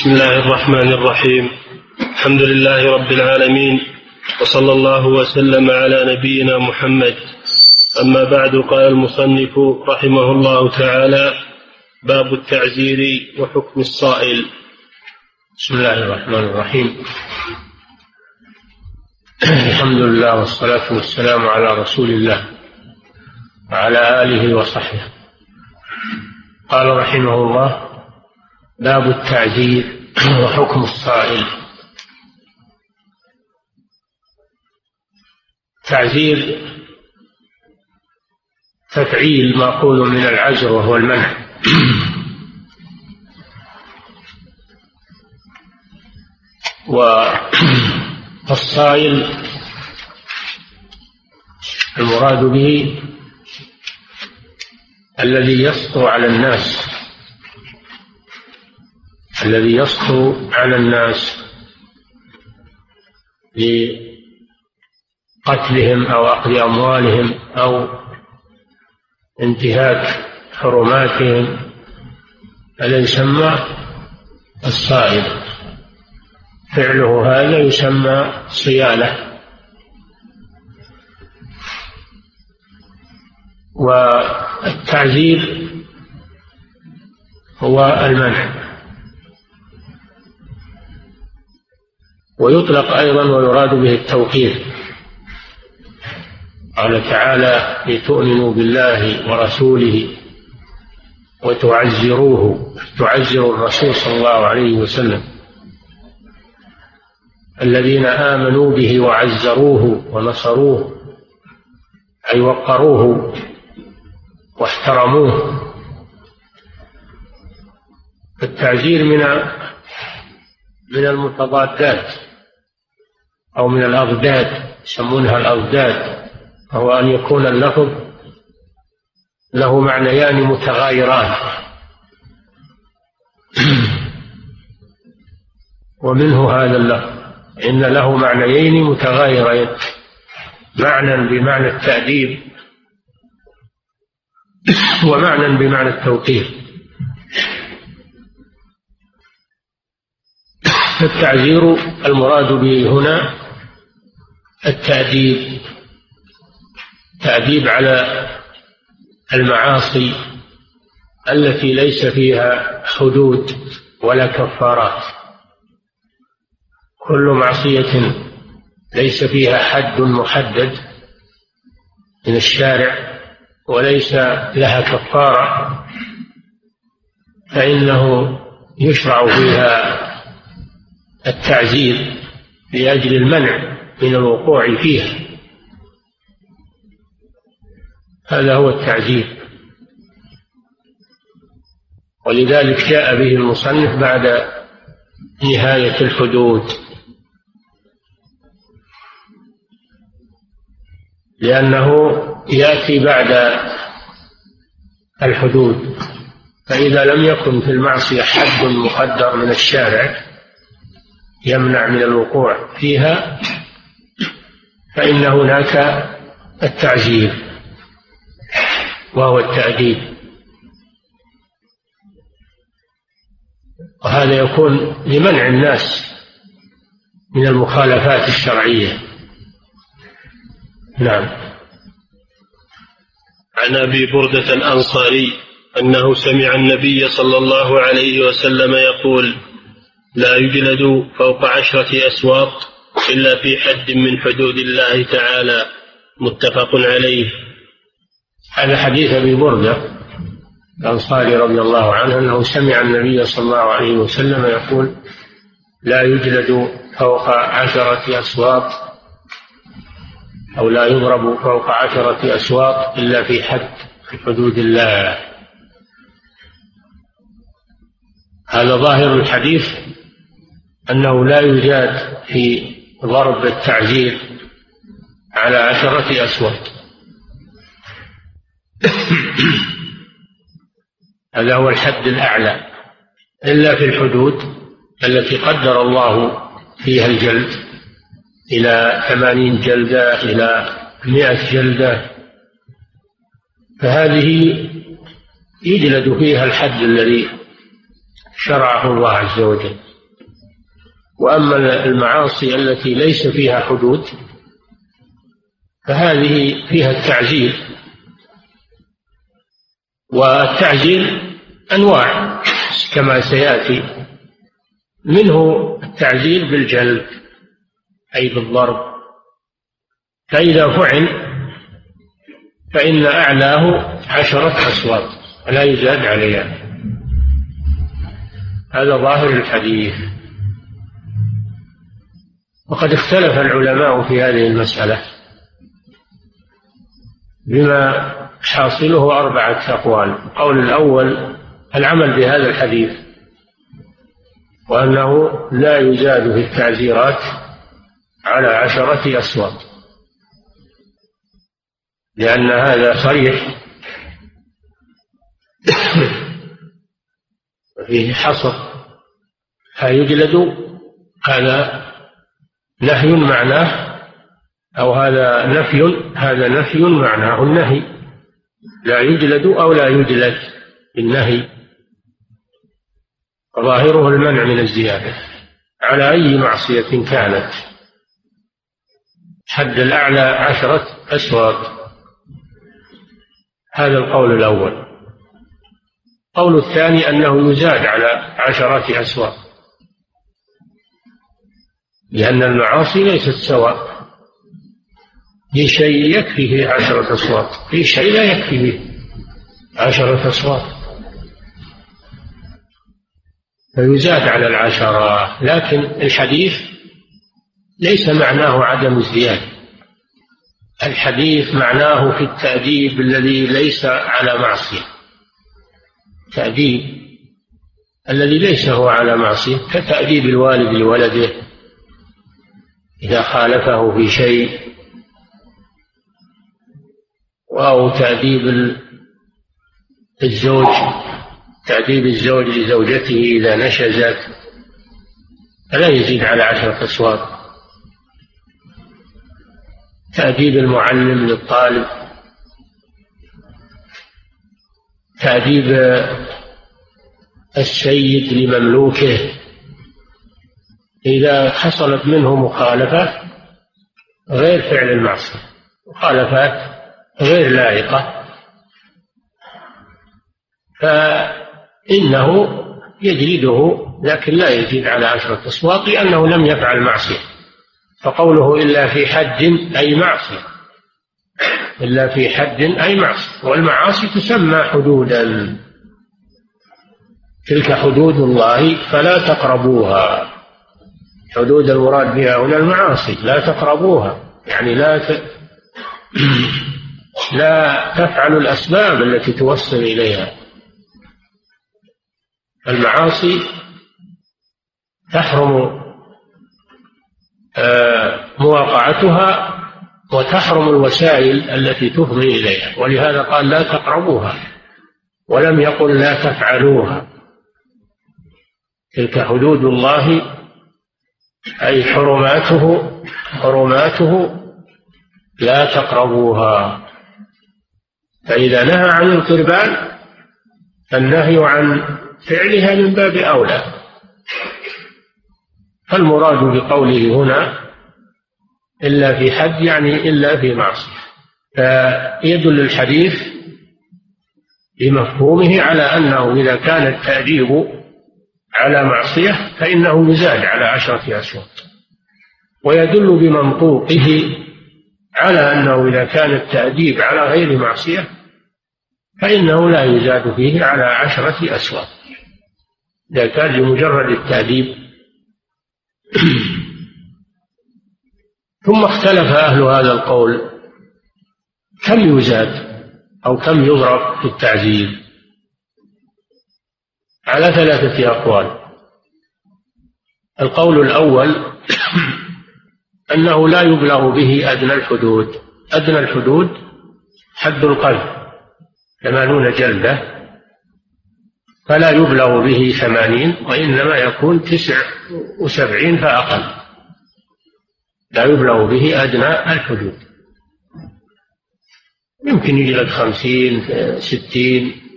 بسم الله الرحمن الرحيم. الحمد لله رب العالمين وصلى الله وسلم على نبينا محمد. أما بعد قال المصنف رحمه الله تعالى باب التعزير وحكم الصائل. بسم الله الرحمن الرحيم. الحمد لله والصلاة والسلام على رسول الله وعلى آله وصحبه. قال رحمه الله باب التعزير وحكم الصائل تعزير تفعيل مأخوذ من العزر وهو المنع. والصائل المراد به الذي يسطو على الناس الذي يسطو على الناس لقتلهم أو أخذ أموالهم أو انتهاك حرماتهم هذا يسمى الصائد فعله هذا يسمى صيانة. والتعزير هو المنع. ويطلق أيضا ويراد به التوقير قال تعالى لتؤمنوا بالله ورسوله وتعزروه تعزروا الرسول صلى الله عليه وسلم. الذين آمنوا به وعزروه ونصروه أي وقروه واحترموه. التعزير من من المتضادات. أو من الأضداد يسمونها الأضداد وهو أن يكون اللفظ له معنيان متغايران. ومنه هذا اللفظ إن له معنيين متغايرين معنى بمعنى التأديب ومعنى بمعنى التوقير. التعزير المراد به هنا التأديب تأديب على المعاصي التي ليس فيها حدود ولا كفارات. كل معصية ليس فيها حد محدد من الشارع وليس لها كفارة فإنه يشرع فيها التعزير لأجل المنع من الوقوع فيها. هذا هو التعزير. ولذلك جاء به المصنف بعد نهاية الحدود. لأنه يأتي بعد الحدود. فإذا لم يكن في المعصية حد مقدر من الشارع يمنع من الوقوع فيها فإن هناك التعزير وهو التأديب. وهذا يكون لمنع الناس من المخالفات الشرعية. نعم. عن أبي بردة الأنصاري أنه سمع النبي صلى الله عليه وسلم يقول لا يجلد فوق عشرة اسواط إلا في حد من حدود الله تعالى متفق عليه. هذا حديث أبي بردة الأنصاري رضي الله عنه أنه سمع النبي صلى الله عليه وسلم يقول لا يجلد فوق عشرة اسواط أو لا يضرب فوق عشرة اسواط إلا في حد في حدود الله. هذا ظاهر الحديث أنه لا يجاد في ضرب التعزير على عشرة اسواط هذا هو الحد الأعلى. إلا في الحدود التي قدر الله فيها الجلد إلى ثمانين جلدة إلى مئة جلدة. فهذه يجلد فيها الحد الذي شرعه الله عز وجل. وأما المعاصي التي ليس فيها حدود فهذه فيها التعزير والتعزير أنواع كما سيأتي. منه التعزير بالجلد أي بالضرب. فإذا فعل فإن أعلاه عشرة أصوات ولا يزاد عليها. هذا ظاهر الحديث. وقد اختلف العلماء في هذه المسألة بما حاصله أربعة أقوال. القول الأول العمل بهذا الحديث وأنه لا يزاد في التعزيرات على عشرة أصوات لأن هذا صريح. وفيه حصر. فيجلد هذا نهي معناه أو هذا نفي هذا نفي معناه النهي. لا يجلد أو لا يجلد بالنهي. ظاهره المنع من الزيادة. على أي معصية كانت؟ حد الأعلى عشرة أسواق هذا القول الأول. القول الثاني أنه يزاد على عشرة أسواق لأن المعاصي ليست سواء. في شيء يكفي فيه عشرة أصوات. في شيء لا يكفي فيه عشرة أصوات. فيزاد على العشرة. لكن الحديث ليس معناه عدم الزيادة. الحديث معناه في التأديب الذي ليس على معصية. تأديب. الذي ليس هو على معصية كتأديب الوالد لولده. إذا خالفه في شيء أو تأديب الزوج تأديب الزوج لزوجته إذا نشزت فلا يزيد على عشرة أصوات. تأديب المعلم للطالب تأديب السيد لمملوكه إذا حصلت منه مخالفة غير فعل المعصية مخالفات غير لائقة. فإنه يجلده لكن لا يزيد على عشرة أصوات لأنه لم يفعل معصية. فقوله إلا في حد أي معصية إلا في حد أي معصية. والمعاصي تسمى حدودا. تلك حدود الله فلا تقربوها. حدود المراد بها هنا المعاصي لا تقربوها. يعني لا ت... لا تفعلوا الأسباب التي توصل إليها. المعاصي تحرم آه، مواقعتها وتحرم الوسائل التي تفضي إليها. ولهذا قال لا تقربوها ولم يقل لا تفعلوها. تلك حدود الله أي حرماته حرماته لا تقربوها. فإذا نهى عن القربان فالنهي عن فعلها من باب أولى. فالمراد بقوله هنا إلا في حد يعني إلا في معصية. فيدل الحديث بمفهومه على أنه إذا كان التأديب على معصية فإنه يزاد على عشرة أشواط. ويدل بمنطوقه على أنه إذا كان التأديب على غير معصية فإنه لا يزاد فيه على عشرة أسواق إذا كان لمجرد التأديب. ثم اختلف أهل هذا القول. كم يزاد أو كم يضرب في التعزيز على ثلاثة أقوال. القول الأول أنه لا يبلغ به أدنى الحدود. أدنى الحدود حد القذف ثمانون جلدة. فلا يبلغ به ثمانين وإنما يكون تسع وسبعين فأقل. لا يبلغ به أدنى الحدود. يمكن يجلد خمسين ستين.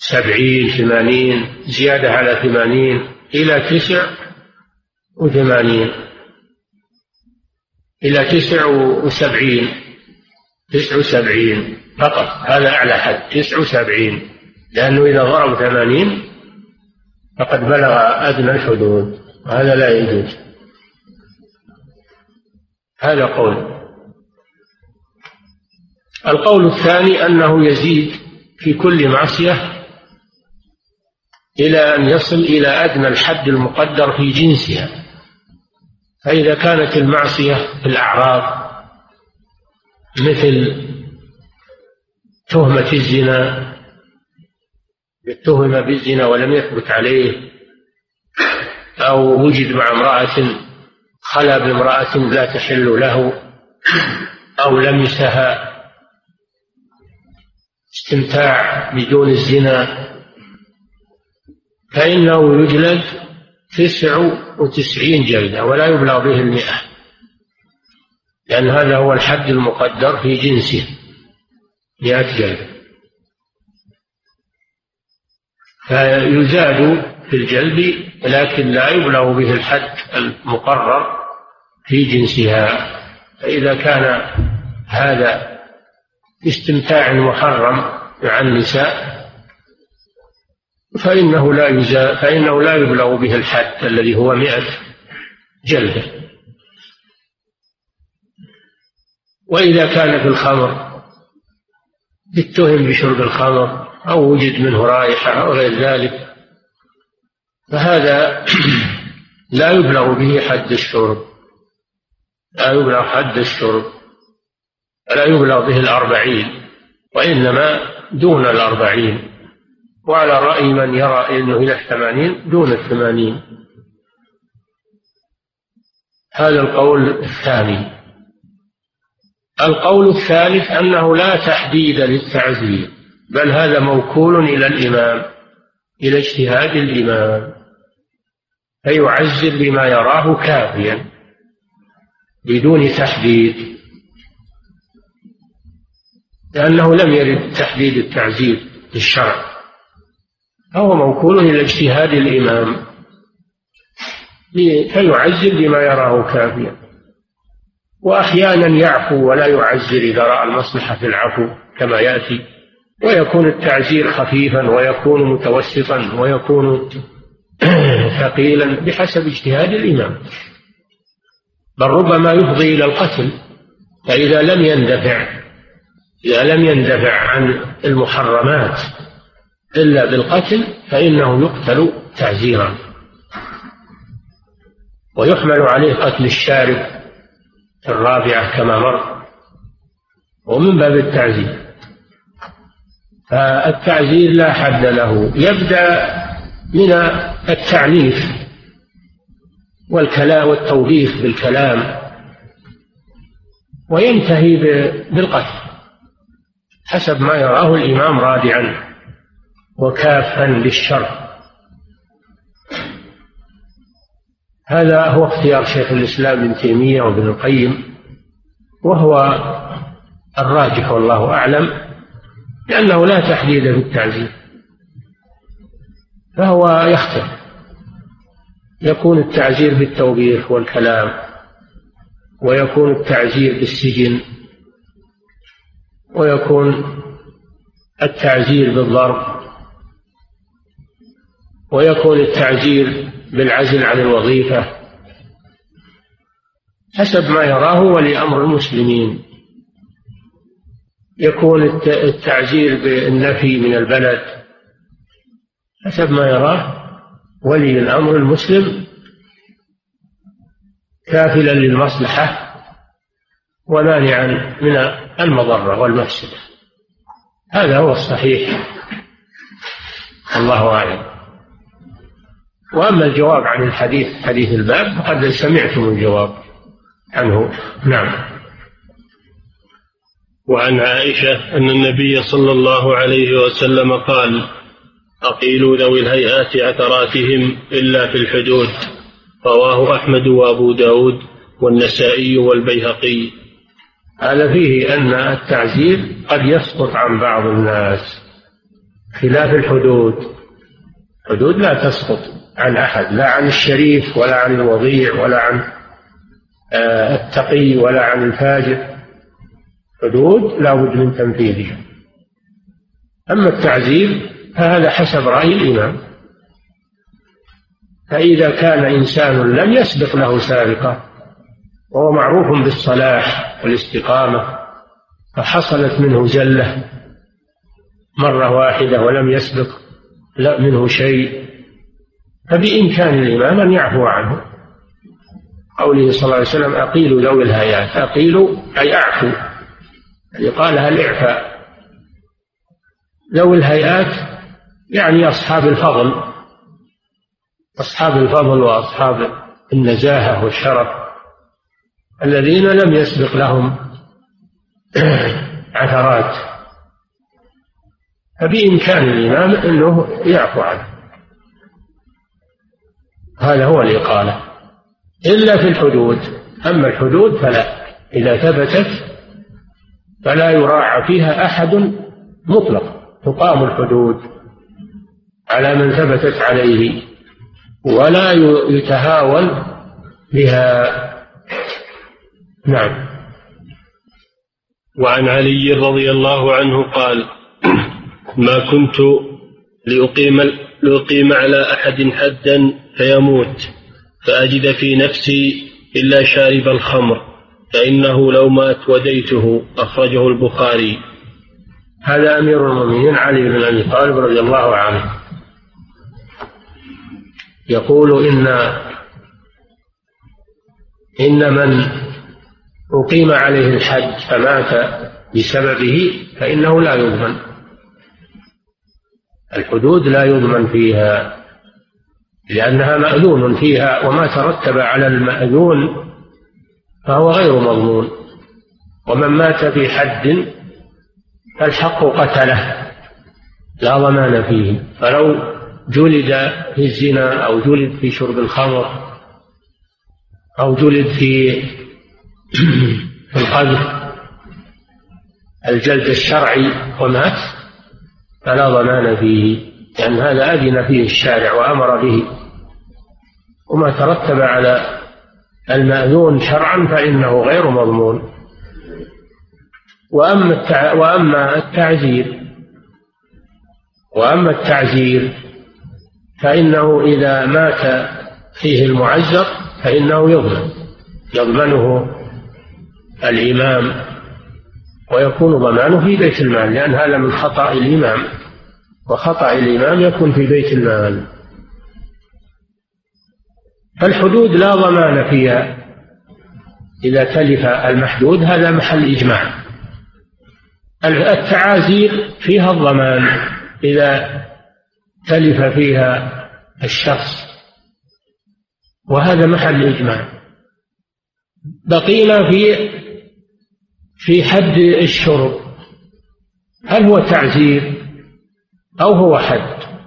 سبعين ثمانين زيادة على ثمانين إلى تسع وثمانين. إلى تسع وسبعين. تسع وسبعين فقط. هذا أعلى حد. تسع وسبعين. لأنه إذا ضرب ثمانين فقد بلغ أدنى الحدود. وهذا لا يجوز. هذا قول. القول الثاني أنه يزيد في كل معصية إلى أن يصل إلى أدنى الحد المقدر في جنسها. فإذا كانت المعصية في الأعراض مثل تهمة الزنا اتهم بالزنا ولم يثبت عليه أو وجد مع امرأة خلا بامرأة لا تحل له أو لمسها استمتاع بدون الزنا فإنه يجلد تسع وتسعين جلدة ولا يبلغ به المئة لأن هذا هو الحد المقدر في جنسه مئة جلدة. فيزاد في الجلد لكن لا يبلغ به الحد المقرر في جنسها. فإذا كان هذا استمتاع محرم مع النساء فإنه لا يزال فإنه لا يبلغ به الحد الذي هو مئة جلدة. وإذا كان في الخمر اتهم بشرب الخمر أو وجد منه رائحة أو غير ذلك فهذا لا يبلغ به حد الشرب. لا يبلغ حد الشرب. لا يبلغ به الأربعين وإنما دون الأربعين. وعلى رأي من يرى أنه إلى الثمانين دون الثمانين. هذا القول الثاني. القول الثالث أنه لا تحديد للتعزير بل هذا موكول إلى الإمام إلى اجتهاد الإمام. فيعزر بما يراه كافيا بدون تحديد. لأنه لم يرد تحديد التعزير في الشرع فهو موكول إلى اجتهاد الإمام فيعزر بما يراه كافيا. وأحيانا يعفو ولا يعزر إذا رأى المصلحة في العفو كما يأتي. ويكون التعزير خفيفا ويكون متوسطا ويكون ثقيلا بحسب اجتهاد الإمام. بل ربما يفضي إلى القتل. فإذا لم يندفع إذا لم يندفع عن المحرمات إلا بالقتل فإنه يقتل تعزيرا. ويحمل عليه قتل الشارب في الرابعة كما مر ومن باب التعزير. فالتعزير لا حد له. يبدأ من التعنيف والكلام والتوبيخ بالكلام وينتهي بالقتل حسب ما يراه الإمام رادعا. وكافا للشر. هذا هو اختيار شيخ الإسلام ابن تيمية وابن القيم وهو الراجح والله أعلم لأنه لا تحديد في التعزير فهو يختلف يكون التعزير بالتوبيخ والكلام ويكون التعزير بالسجن ويكون التعزير بالضرب ويكون التعزير بالعزل عن الوظيفة حسب ما يراه ولي أمر المسلمين. يكون التعزير بالنفي من البلد حسب ما يراه ولي الأمر المسلم كافلا للمصلحة ومانعا من المضرة والمفسدة. هذا هو الصحيح. الله أعلم. وأما الجواب عن الحديث حديث الباب فقد سمعتم الجواب عنه. نعم. وعن عائشة أن النبي صلى الله عليه وسلم قال أقيلوا ذوي الهيئات عثراتهم إلا في الحدود. رواه أحمد وأبو داود والنسائي والبيهقي. هذا فيه أن التعزير قد يسقط عن بعض الناس. خلاف الحدود. الحدود لا تسقط. عن أحد لا عن الشريف ولا عن الوضيع ولا عن آه، التقي ولا عن الفاجر. حدود لا بد من تنفيذها. أما التعزير فهذا حسب رأي الإمام. فإذا كان إنسان لم يسبق له سابقة وهو معروف بالصلاح والاستقامة فحصلت منه زلة مرة واحدة ولم يسبق منه شيء فبإمكان الإمام أن يعفو عنه. قوله صلى الله عليه وسلم أقيلوا ذوي الهيات أقيلوا أي أعفوا يعني قالها الإعفاء ذوي الهيئات يعني أصحاب الفضل. أصحاب الفضل وأصحاب النزاهة والشرف الذين لم يسبق لهم عثرات. فبإمكان الإمام أنه يعفو عنه. هذا هو الإقالة إلا في الحدود. أما الحدود فلا. إذا ثبتت فلا يراعى فيها أحد مطلق. تقام الحدود على من ثبتت عليه. ولا يتهاون بها. نعم. وعن علي رضي الله عنه قال ما كنت لأقيم, لأقيم على أحد حدا فيموت. فأجد في نفسي إلا شارب الخمر فإنه لو مات وديته أخرجه البخاري. هذا أمير المؤمنين علي بن أبي طالب رضي الله عنه. يقول إن إن من أقيم عليه الحج فمات بسببه فإنه لا يضمن. الحدود لا يضمن فيها. لأنها مأذون فيها وما ترتب على المأذون فهو غير مضمون. ومن مات في حد فالحق قتله لا ضمان فيه. فلو جلد في الزنا أو جلد في شرب الخمر أو جلد في القذف الجلد الشرعي ومات فلا ضمان فيه لأن هذا أذن فيه الشارع وأمر به. وما ترتب على المأذون شرعا فإنه غير مضمون. وأما وأما التعزير وأما التعزير فإنه إذا مات فيه المعزر فإنه يضمن يضمنه الإمام ويكون ضمانه في بيت المال لأن هذا من خطأ الإمام وخطأ الإمام يكون في بيت المال. فالحدود لا ضمان فيها. إذا تلف المحدود هذا محل إجماع. التعازير فيها الضمان. إذا تلف فيها الشخص وهذا محل إجماع. بقينا في في حد الشرب هل هو تعزير أو هو حد؟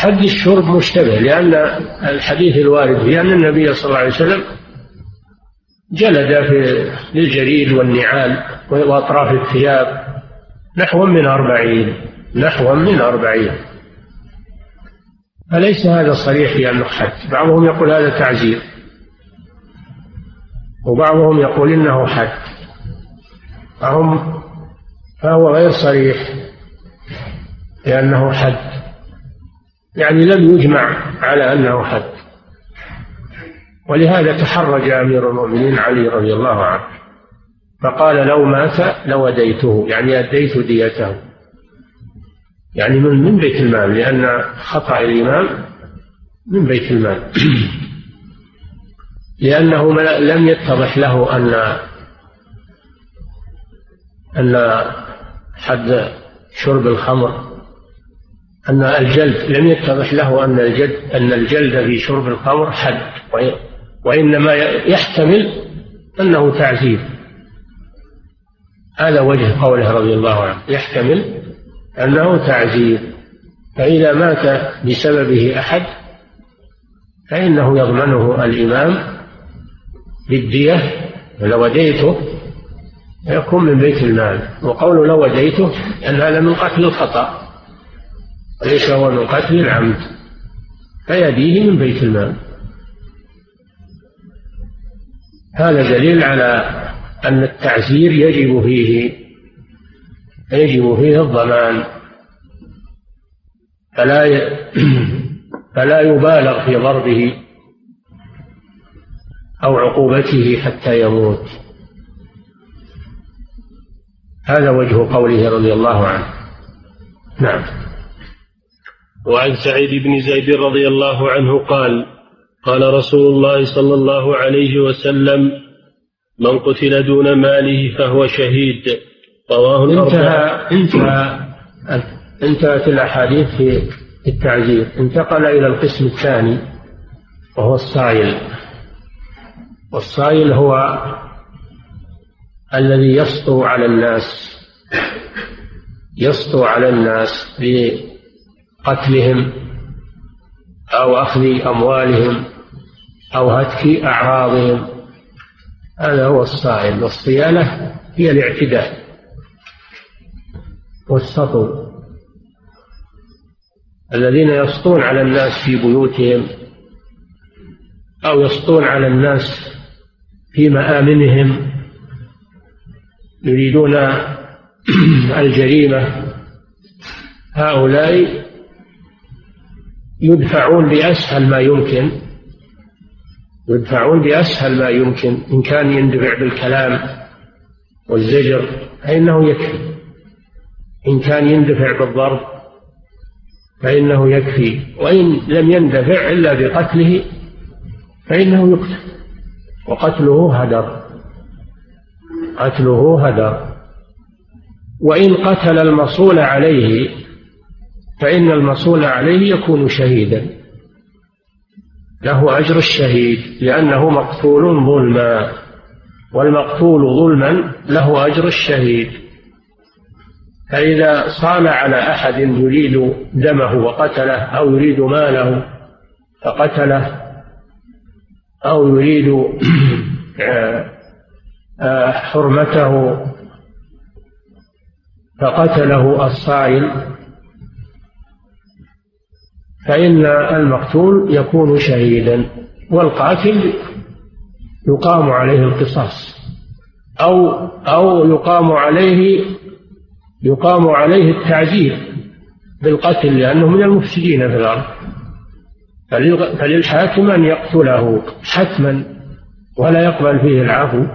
حد الشرب مشتبه لأن الحديث الوارد في أن النبي صلى الله عليه وسلم جلد في للجريد والنعال وأطراف الثياب نحو من أربعين نحو من أربعين. فليس هذا صريح في أنه حد. بعضهم يقول هذا تعزير وبعضهم يقول إنه حد. فهم فهو غير صريح لأنه حد. يعني لم يجمع على أنه حد. ولهذا تحرج أمير المؤمنين علي رضي الله عنه. فقال لو مات لوديته يعني أديت ديته. يعني من من بيت المال لأن خطأ الإمام من بيت المال. لأنه لم يتضح له أن أن حد شرب الخمر. أن الجلد لم يتضح له أن الجلد أن الجلد في شرب الخمر حد وإنما يحتمل أنه تعزير هذا وجه قوله رضي الله عنه يحتمل أنه تعزير فإذا مات بسببه أحد فإنه يضمنه الإمام بالدية لوديته يكون من بيت المال. وقول لوديته أن هذا من قتل الخطأ. وليس هو من قتل العمد فيديه من بيت المال. هذا دليل على أن التعزير يجب فيه يجب فيه الضمان. فلا فلا يبالغ في ضربه أو عقوبته حتى يموت. هذا وجه قوله رضي الله عنه. نعم. وعن سعيد بن زيد رضي الله عنه قال قال رسول الله صلى الله عليه وسلم من قتل دون ماله فهو شهيد. رواه انتهى انتهى انتهت الأحاديث في التعزير. انتقل إلى القسم الثاني وهو الصايل. والصايل هو الذي يسطو على الناس يسطو على الناس بقتلهم أو أخذ أموالهم أو هتك أعراضهم. هذا هو الصائل والصيانة هي الاعتداء. والسطو الذين يسطون على الناس في بيوتهم أو يسطون على الناس في مآمنهم يريدون الجريمة هؤلاء يدفعون بأسهل ما يمكن يدفعون بأسهل ما يمكن إن كان يندفع بالكلام والزجر فإنه يكفي. إن كان يندفع بالضرب فإنه يكفي. وإن لم يندفع إلا بقتله فإنه يقتل. وقتله هدر. قتله هدر. وإن قتل المصول عليه فإن المصول عليه يكون شهيدا. له أجر الشهيد لأنه مقتول ظلما والمقتول ظلما له أجر الشهيد. فإذا صال على أحد يريد دمه وقتله أو يريد ماله فقتله أو يريد آه، حرمته فقتله الصائل فإن المقتول يكون شهيدا والقاتل يقام عليه القصاص أو أو يقام عليه يقام عليه التعذير بالقتل لأنه من المفسدين في الأرض. فللحاكم أن يقتله حتما ولا يقبل فيه العفو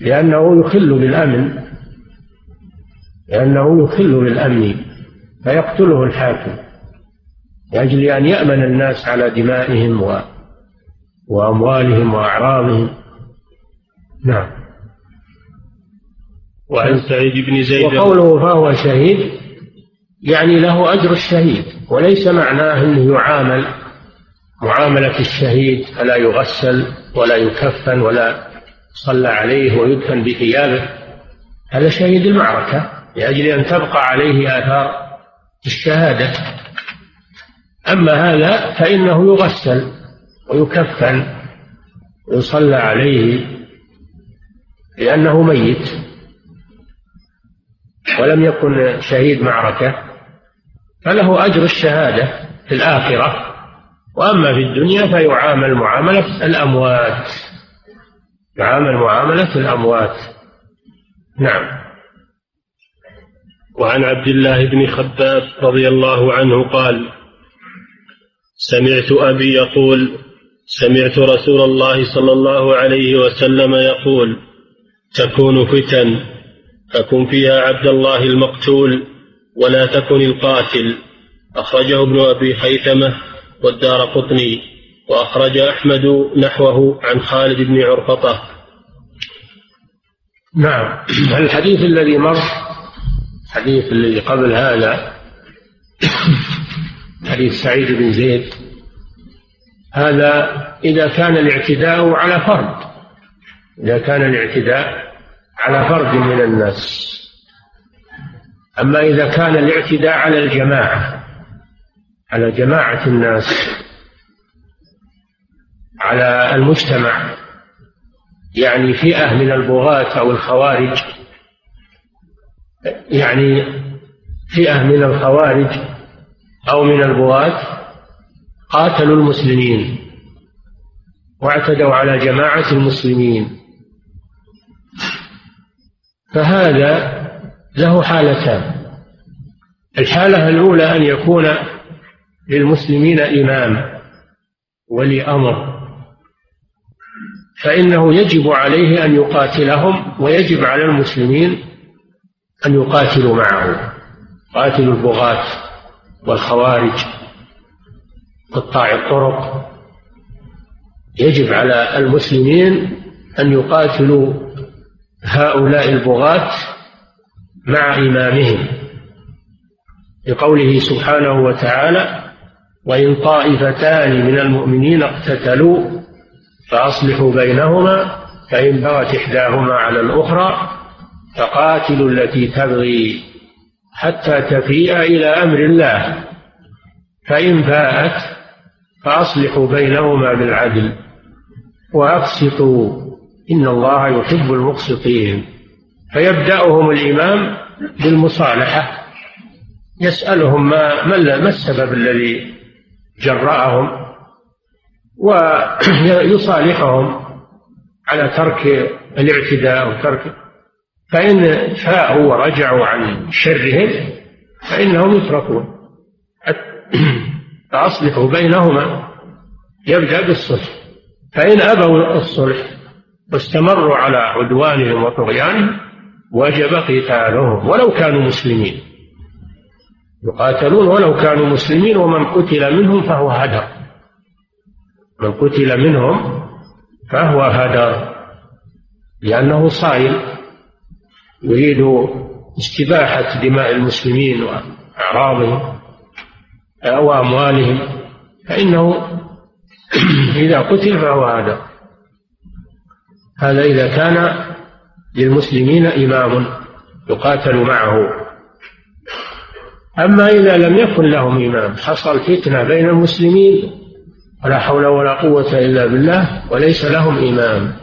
لأنه يخل بالأمن لأنه يخل بالأمن فيقتله الحاكم. لأجل أن يأمن الناس على دمائهم و... وأموالهم وأعراضهم. نعم. وعن سعيد بن زيد وقوله فهو شهيد يعني له أجر الشهيد وليس معناه أنه يعامل. معاملة الشهيد فلا يغسل ولا يكفن ولا صلى عليه ويدفن بثيابه. هذا شهيد المعركة لأجل أن تبقى عليه آثار الشهادة. أما هذا فإنه يغسل ويكفن ويصلى عليه لأنه ميت. ولم يكن شهيد معركة فله أجر الشهادة في الآخرة. وأما في الدنيا فيعامل معاملة الأموات يعامل معاملة الأموات. نعم. وعن عبد الله بن خباب رضي الله عنه قال سمعت أبي يقول سمعت رسول الله صلى الله عليه وسلم يقول تكون فتن فكن فيها عبد الله المقتول ولا تكن القاتل. أخرجه ابن أبي خيثمة والدار قطني وأخرج أحمد نحوه عن خالد بن عرفطة. نعم. الحديث الذي مر الحديث الذي قبل هذا حديث سعيد بن زيد. هذا إذا كان الاعتداء على فرد. إذا كان الاعتداء على فرد من الناس. أما إذا كان الاعتداء على الجماعة على جماعة الناس على المجتمع يعني فئة من البغاة أو الخوارج يعني فئة من الخوارج أو من البغاة قاتلوا المسلمين واعتدوا على جماعة المسلمين. فهذا له حالتان. الحالة الأولى أن يكون للمسلمين إمام ولي أمر فإنه يجب عليه أن يقاتلهم ويجب على المسلمين أن يقاتلوا معه. قاتلوا البغاة. والخوارج قطاع الطرق يجب على المسلمين أن يقاتلوا هؤلاء البغاة مع إمامهم لقوله سبحانه وتعالى وإن طائفتان من المؤمنين اقتتلوا فأصلحوا بينهما فإن بغت إحداهما على الأخرى فقاتلوا التي تبغي حتى تفيء إلى أمر الله. فإن فاءت فأصلحوا بينهما بالعدل وأقسطوا. إن الله يحب المقسطين. فيبدأهم الإمام بالمصالحة. يسألهم ما ما السبب الذي جرأهم ويصالحهم على ترك الاعتداء وترك فإن فاءوا ورجعوا عن شرهم فإنهم يتركون. فأصلحوا بينهما يبدأ بالصلح. فإن أبوا الصلح واستمروا على عدوانهم وطغيانهم وجب قتالهم ولو كانوا مسلمين. يقاتلون ولو كانوا مسلمين ومن قتل منهم فهو هدر. من قتل منهم فهو هدر. لأنه صائل يريد استباحة دماء المسلمين وأعراضهم وأموالهم فإنه إذا قتل فهو هذا. هذا إذا كان للمسلمين إمام يقاتل معه. أما إذا لم يكن لهم إمام حصل فتنة بين المسلمين ولا حول ولا قوة إلا بالله وليس لهم إمام.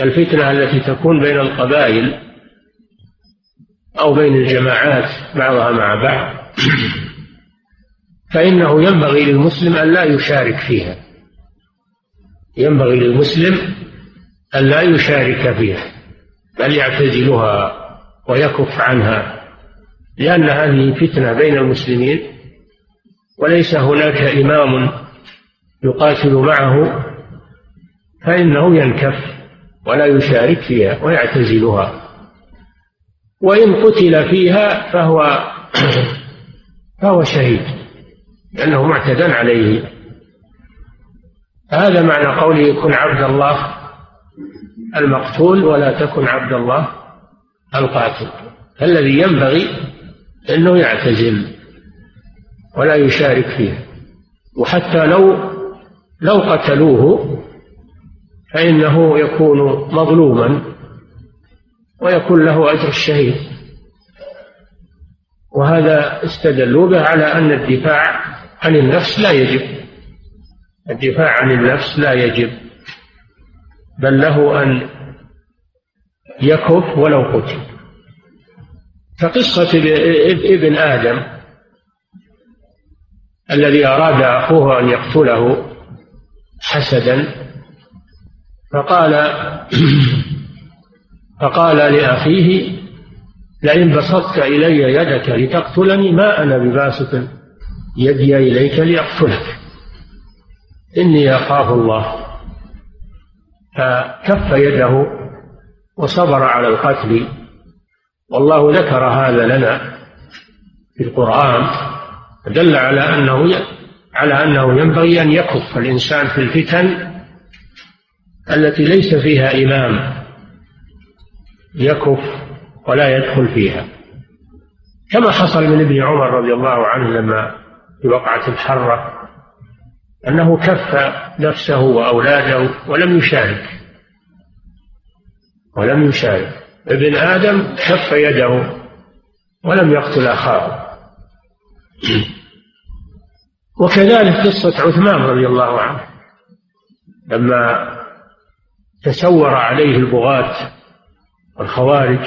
الفتنة التي تكون بين القبائل أو بين الجماعات بعضها مع بعض فإنه ينبغي للمسلم أن لا يشارك فيها. ينبغي للمسلم أن لا يشارك فيها بل يعتزلها ويكف عنها لأن هذه فتنة بين المسلمين وليس هناك إمام يقاتل معه فإنه ينكف. ولا يشارك فيها ويعتزلها. وإن قتل فيها فهو فهو شهيد لأنه معتدى عليه. هذا معنى قوله كن عبد الله المقتول ولا تكن عبد الله القاتل. الذي ينبغي أنه يعتزل ولا يشارك فيه. وحتى لو لو قتلوه فإنه يكون مظلوما ويكون له أجر الشهيد. وهذا استدلوا به على أن الدفاع عن النفس لا يجب. الدفاع عن النفس لا يجب بل له أن يكف ولو قتل. كقصة ابن آدم الذي أراد أخوه أن يقتله حسدا فقال فقال لأخيه لئن بسطت إلي يدك لتقتلني ما أنا بباسط يدي إليك لأقتلك. إني أخاف الله. فكف يده وصبر على القتل. والله ذكر هذا لنا في القرآن دل على أنه على أنه ينبغي أن يكف الإنسان في الفتن التي ليس فيها إمام يكف ولا يدخل فيها. كما حصل من ابن عمر رضي الله عنه لما في وقعة الحرة أنه كف نفسه وأولاده ولم يشارك. ولم يشارك. ابن آدم كف يده ولم يقتل أخاه. وكذلك قصة عثمان رضي الله عنه. لما تسور عليه البغاة الخوارج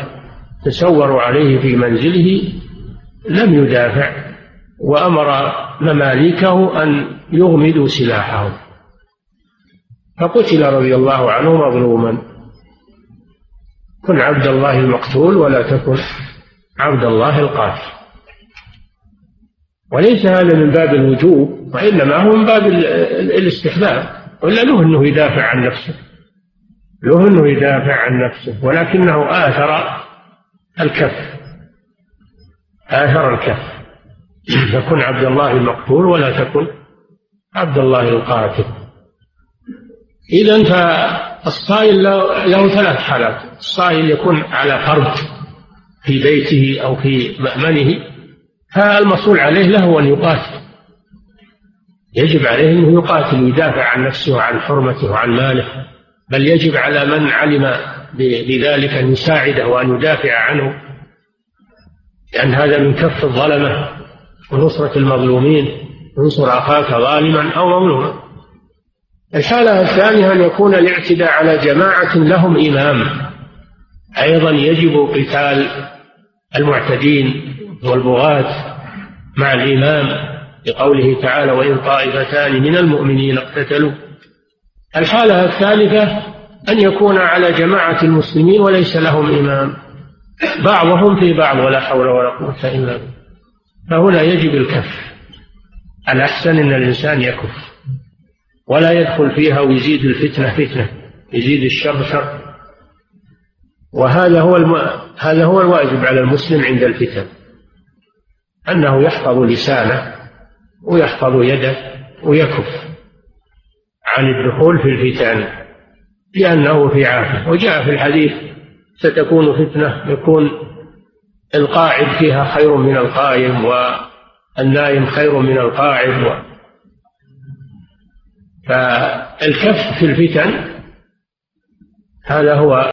تسوروا عليه في منزله لم يدافع وأمر مماليكه أن يغمدوا سلاحهم. فقتل رضي الله عنه مظلوما. كن عبد الله المقتول ولا تكن عبد الله القاتل. وليس هذا من باب الوجوب وإنما هو من باب الاستحباب ولا له أنه يدافع عن نفسه. له أنه يدافع عن نفسه ولكنه آثر الكف. آثر الكف. تكن عبد الله المقتول ولا تكن عبد الله القاتل. إذا فالصائل له ثلاث حالات. الصائل يكون على فرد في بيته أو في مأمنه فالمصول عليه له أن يقاتل. يجب عليه أنه يقاتل ويدافع عن نفسه وعن حرمته وعن ماله. بل يجب على من علم بذلك أن يساعده وأن يدافع عنه لأن هذا من كف الظلمة ونصرة المظلومين انصر أخاك ظالما أو مظلوما. الحالة الثانية أن يكون الاعتداء على جماعة لهم إمام. أيضا يجب قتال المعتدين والبغاة مع الإمام لقوله تعالى وإن طائفتان من المؤمنين اقتتلوا الحالة الثالثة أن يكون على جماعة المسلمين وليس لهم إمام. بعضهم في بعض ولا حول ولا قوة إلا بالله. فهنا يجب الكف. الأحسن أن الإنسان يكف. ولا يدخل فيها ويزيد الفتنة فتنة يزيد الشر شر. وهذا هو الم... هذا هو الواجب على المسلم عند الفتن. أنه يحفظ لسانه ويحفظ يده ويكف. عن الدخول في الفتن لأنه في عافية وجاء في الحديث ستكون فتنة يكون القاعد فيها خير من القائم والنائم خير من القاعد. و... فالكف في الفتن هذا هو